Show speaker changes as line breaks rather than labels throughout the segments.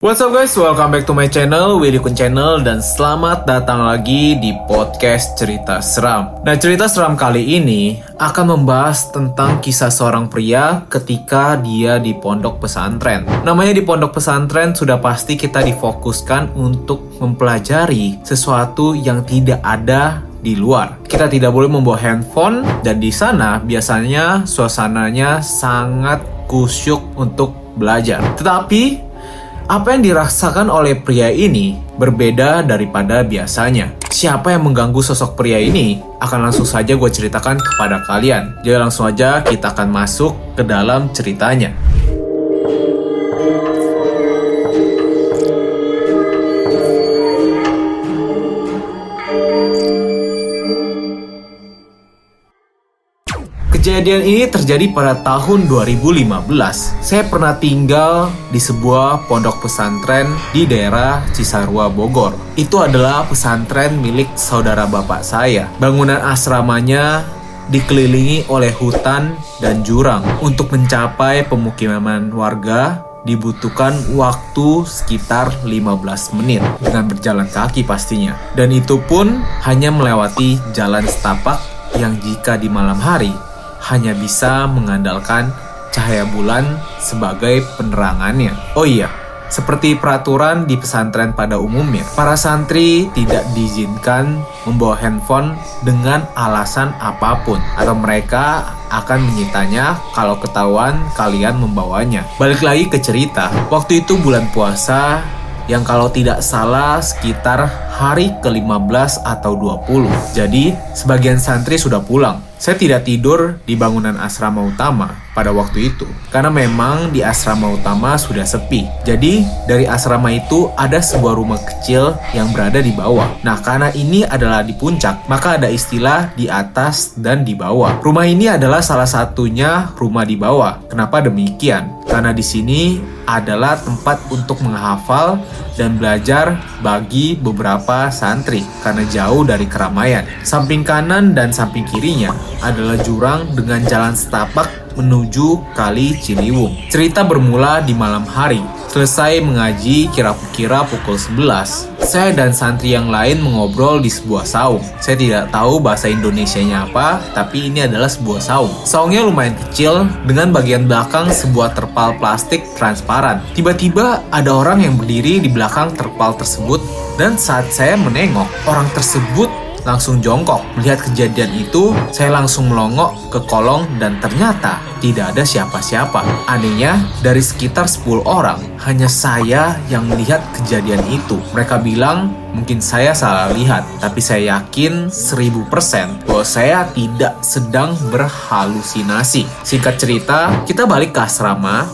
What's up guys, welcome back to my channel, Willy Kun Channel Dan selamat datang lagi di podcast cerita seram Nah cerita seram kali ini akan membahas tentang kisah seorang pria ketika dia di pondok pesantren Namanya di pondok pesantren sudah pasti kita difokuskan untuk mempelajari sesuatu yang tidak ada di luar. Kita tidak boleh membawa handphone dan di sana biasanya suasananya sangat kusyuk untuk belajar. Tetapi apa yang dirasakan oleh pria ini berbeda daripada biasanya. Siapa yang mengganggu sosok pria ini? Akan langsung saja gue ceritakan kepada kalian. Jadi langsung aja kita akan masuk ke dalam ceritanya. Kejadian ini terjadi pada tahun 2015. Saya pernah tinggal di sebuah pondok pesantren di daerah Cisarua, Bogor. Itu adalah pesantren milik saudara bapak saya. Bangunan asramanya dikelilingi oleh hutan dan jurang. Untuk mencapai pemukiman warga, dibutuhkan waktu sekitar 15 menit dengan berjalan kaki pastinya. Dan itu pun hanya melewati jalan setapak yang jika di malam hari hanya bisa mengandalkan cahaya bulan sebagai penerangannya. Oh iya, seperti peraturan di pesantren pada umumnya, para santri tidak diizinkan membawa handphone dengan alasan apa pun, atau mereka akan menyitanya kalau ketahuan kalian membawanya. Balik lagi ke cerita, waktu itu bulan puasa yang kalau tidak salah sekitar hari ke-15 atau 20. Jadi, sebagian santri sudah pulang. Saya tidak tidur di bangunan asrama utama pada waktu itu karena memang di asrama utama sudah sepi. Jadi dari asrama itu ada sebuah rumah kecil yang berada di bawah. Nah, karena ini adalah di puncak, maka ada istilah di atas dan di bawah. Rumah ini adalah salah satunya rumah di bawah. Kenapa demikian? Karena di sini adalah tempat untuk menghafal dan belajar bagi beberapa santri karena jauh dari keramaian. Samping kanan dan samping kirinya adalah jurang dengan jalan setapak menuju Kali Ciliwung. Cerita bermula di malam hari. Selesai mengaji kira-kira pukul 11, saya dan santri yang lain mengobrol di sebuah saung. Saya tidak tahu bahasa Indonesianya apa, tapi ini adalah sebuah saung. Saungnya lumayan kecil dengan bagian belakang sebuah terpal plastik transparan. Tiba-tiba ada orang yang berdiri di belakang terpal tersebut dan saat saya menengok, orang tersebut langsung jongkok. Melihat kejadian itu, saya langsung melongok ke kolong dan ternyata tidak ada siapa-siapa. Anehnya, dari sekitar 10 orang, hanya saya yang melihat kejadian itu. Mereka bilang mungkin saya salah lihat, tapi saya yakin 1000% bahwa saya tidak sedang berhalusinasi. Singkat cerita, kita balik ke asrama,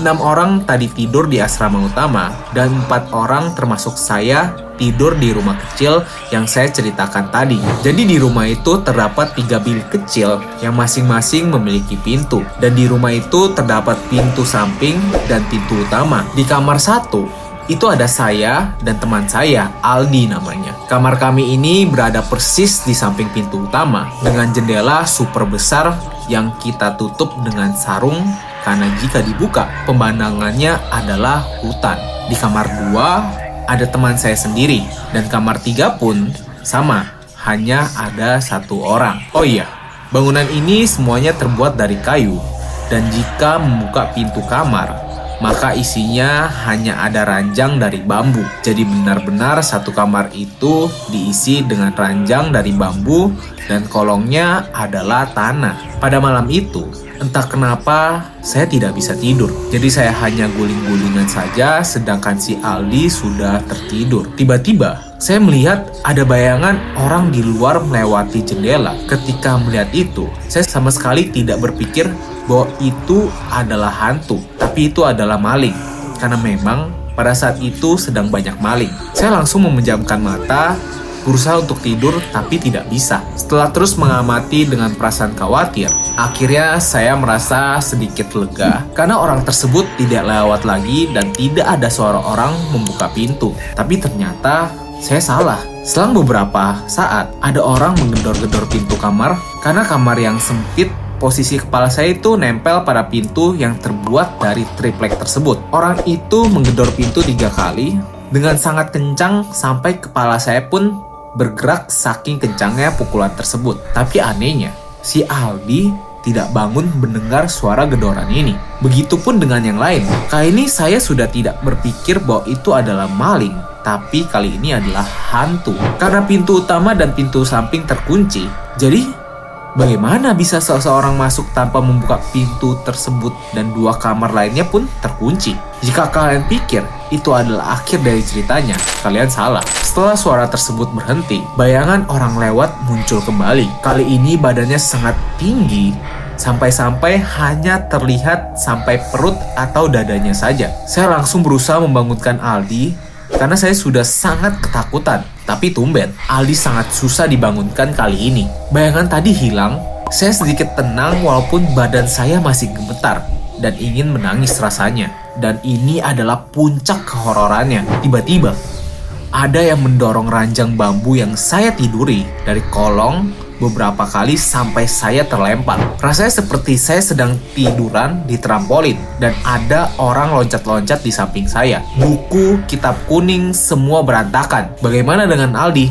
enam orang tadi tidur di asrama utama dan empat orang termasuk saya tidur di rumah kecil yang saya ceritakan tadi. Jadi di rumah itu terdapat tiga bilik kecil yang masing-masing memiliki pintu. Dan di rumah itu terdapat pintu samping dan pintu utama. Di kamar satu, itu ada saya dan teman saya, Aldi namanya. Kamar kami ini berada persis di samping pintu utama dengan jendela super besar yang kita tutup dengan sarung karena jika dibuka pemandangannya adalah hutan. Di kamar dua ada teman saya sendiri dan kamar tiga pun sama, hanya ada satu orang. Oh iya, bangunan ini semuanya terbuat dari kayu dan jika membuka pintu kamar, maka isinya hanya ada ranjang dari bambu. Jadi benar-benar satu kamar itu diisi dengan ranjang dari bambu dan kolongnya adalah tanah. Pada malam itu, Entah kenapa saya tidak bisa tidur. Jadi saya hanya guling-gulingan saja sedangkan si Aldi sudah tertidur. Tiba-tiba saya melihat ada bayangan orang di luar melewati jendela. Ketika melihat itu, saya sama sekali tidak berpikir bahwa itu adalah hantu, tapi itu adalah maling. Karena memang pada saat itu sedang banyak maling. Saya langsung memejamkan mata berusaha untuk tidur tapi tidak bisa. Setelah terus mengamati dengan perasaan khawatir, akhirnya saya merasa sedikit lega karena orang tersebut tidak lewat lagi dan tidak ada suara orang membuka pintu. Tapi ternyata saya salah. Selang beberapa saat, ada orang menggedor-gedor pintu kamar karena kamar yang sempit posisi kepala saya itu nempel pada pintu yang terbuat dari triplek tersebut. Orang itu menggedor pintu tiga kali dengan sangat kencang sampai kepala saya pun bergerak saking kencangnya pukulan tersebut. Tapi anehnya, si Aldi tidak bangun mendengar suara gedoran ini. Begitupun dengan yang lain. Kali ini saya sudah tidak berpikir bahwa itu adalah maling, tapi kali ini adalah hantu. Karena pintu utama dan pintu samping terkunci, jadi bagaimana bisa seseorang masuk tanpa membuka pintu tersebut dan dua kamar lainnya pun terkunci? Jika kalian pikir itu adalah akhir dari ceritanya, kalian salah. Setelah suara tersebut berhenti, bayangan orang lewat muncul kembali. Kali ini badannya sangat tinggi sampai-sampai hanya terlihat sampai perut atau dadanya saja. Saya langsung berusaha membangunkan Aldi karena saya sudah sangat ketakutan. Tapi tumben, Aldi sangat susah dibangunkan kali ini. Bayangan tadi hilang, saya sedikit tenang walaupun badan saya masih gemetar dan ingin menangis rasanya. Dan ini adalah puncak kehororannya. Tiba-tiba, ada yang mendorong ranjang bambu yang saya tiduri dari kolong beberapa kali sampai saya terlempar. Rasanya seperti saya sedang tiduran di trampolin dan ada orang loncat-loncat di samping saya. Buku, kitab kuning, semua berantakan. Bagaimana dengan Aldi?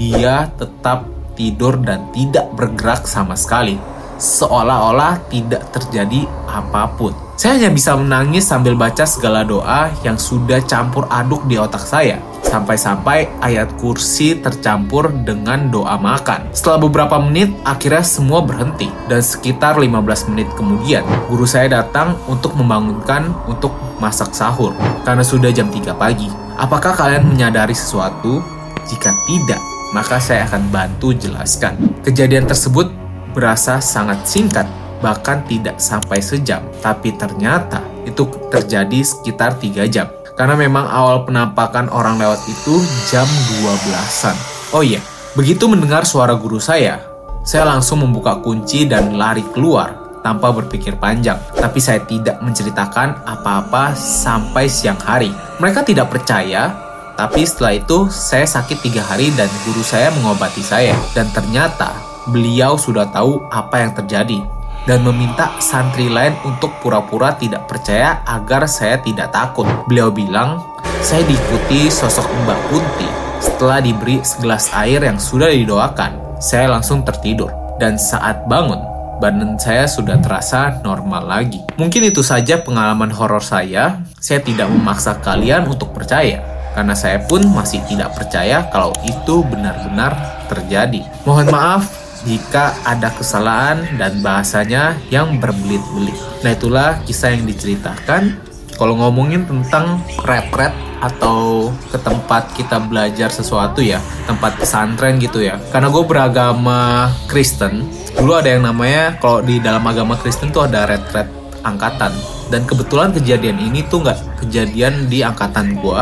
Dia tetap tidur dan tidak bergerak sama sekali. Seolah-olah tidak terjadi apa pun. Saya hanya bisa menangis sambil baca segala doa yang sudah campur aduk di otak saya sampai-sampai ayat kursi tercampur dengan doa makan. Setelah beberapa menit, akhirnya semua berhenti. Dan sekitar 15 menit kemudian, guru saya datang untuk membangunkan untuk masak sahur. Karena sudah jam 3 pagi. Apakah kalian menyadari sesuatu? Jika tidak, maka saya akan bantu jelaskan. Kejadian tersebut berasa sangat singkat, bahkan tidak sampai sejam. Tapi ternyata itu terjadi sekitar 3 jam. Karena memang awal penampakan orang lewat itu jam 12-an. Oh iya, begitu mendengar suara guru saya, saya langsung membuka kunci dan lari keluar tanpa berpikir panjang. Tapi saya tidak menceritakan apa-apa sampai siang hari. Mereka tidak percaya, tapi setelah itu saya sakit tiga hari dan guru saya mengobati saya. Dan ternyata beliau sudah tahu apa yang terjadi dan meminta santri lain untuk pura-pura tidak percaya agar saya tidak takut. Beliau bilang, saya diikuti sosok Mbak Kunti. Setelah diberi segelas air yang sudah didoakan, saya langsung tertidur. Dan saat bangun, badan saya sudah terasa normal lagi. Mungkin itu saja pengalaman horor saya. Saya tidak memaksa kalian untuk percaya, karena saya pun masih tidak percaya kalau itu benar-benar terjadi. Mohon maaf jika ada kesalahan dan bahasanya yang berbelit-belit. Nah itulah kisah yang diceritakan. Kalau ngomongin tentang rap-rap atau ke tempat kita belajar sesuatu ya, tempat pesantren gitu ya. Karena gue beragama Kristen, dulu ada yang namanya kalau di dalam agama Kristen tuh ada red-red angkatan. Dan kebetulan kejadian ini tuh nggak kejadian di angkatan gue,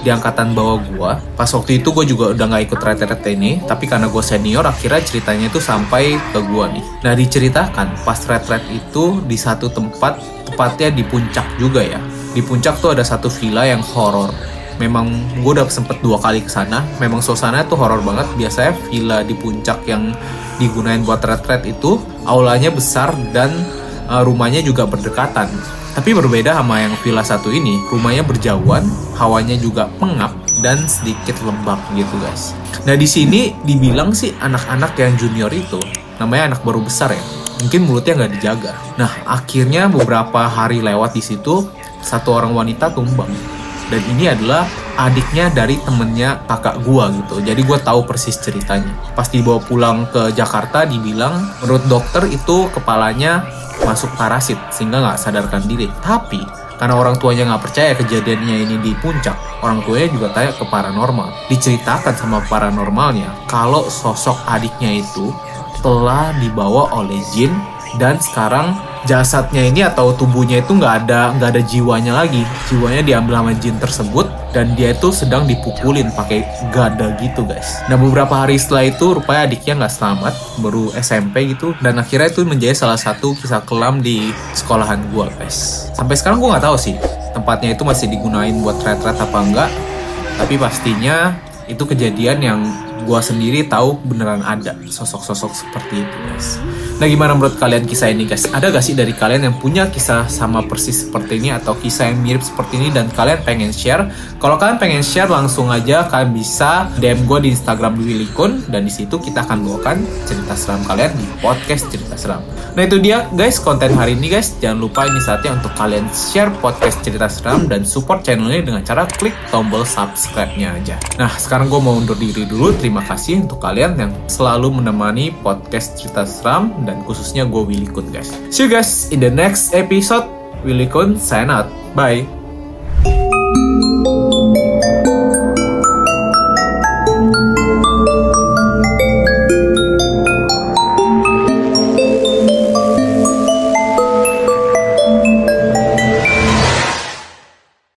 di angkatan bawah gue pas waktu itu gue juga udah nggak ikut retret ini tapi karena gue senior akhirnya ceritanya itu sampai ke gue nih. Nah diceritakan pas retret itu di satu tempat tepatnya di puncak juga ya. Di puncak tuh ada satu villa yang horor. Memang gue udah sempet dua kali ke sana. Memang suasana tuh horor banget. Biasanya villa di puncak yang digunain buat retret itu aulanya besar dan uh, rumahnya juga berdekatan tapi berbeda sama yang villa satu ini, rumahnya berjauhan, hawanya juga pengap dan sedikit lembab gitu guys. Nah di sini dibilang sih anak-anak yang junior itu, namanya anak baru besar ya, mungkin mulutnya nggak dijaga. Nah akhirnya beberapa hari lewat di situ, satu orang wanita tumbang. Dan ini adalah adiknya dari temennya kakak gua gitu. Jadi gua tahu persis ceritanya. Pas dibawa pulang ke Jakarta dibilang menurut dokter itu kepalanya masuk parasit sehingga nggak sadarkan diri. Tapi karena orang tuanya nggak percaya kejadiannya ini di puncak, orang tuanya juga tanya ke paranormal. Diceritakan sama paranormalnya kalau sosok adiknya itu telah dibawa oleh jin dan sekarang jasadnya ini atau tubuhnya itu nggak ada nggak ada jiwanya lagi. Jiwanya diambil sama jin tersebut dan dia itu sedang dipukulin pakai gada gitu guys. Nah beberapa hari setelah itu rupanya adiknya nggak selamat baru SMP gitu. Dan akhirnya itu menjadi salah satu kisah kelam di sekolahan gua guys. Sampai sekarang gua nggak tahu sih tempatnya itu masih digunain buat retret apa enggak. Tapi pastinya itu kejadian yang gue sendiri tahu beneran ada sosok-sosok seperti itu guys. Nah gimana menurut kalian kisah ini guys? Ada gak sih dari kalian yang punya kisah sama persis seperti ini atau kisah yang mirip seperti ini dan kalian pengen share? Kalau kalian pengen share langsung aja kalian bisa DM gue di Instagram Willy Kun dan di situ kita akan bawakan cerita seram kalian di podcast cerita seram. Nah itu dia guys konten hari ini guys. Jangan lupa ini saatnya untuk kalian share podcast cerita seram dan support channel ini dengan cara klik tombol subscribe-nya aja. Nah sekarang gue mau undur diri dulu. Terima kasih untuk kalian yang selalu menemani podcast cerita seram dan khususnya gue Willy Kun guys. See you guys in the next episode. Willy Kun sign out. Bye.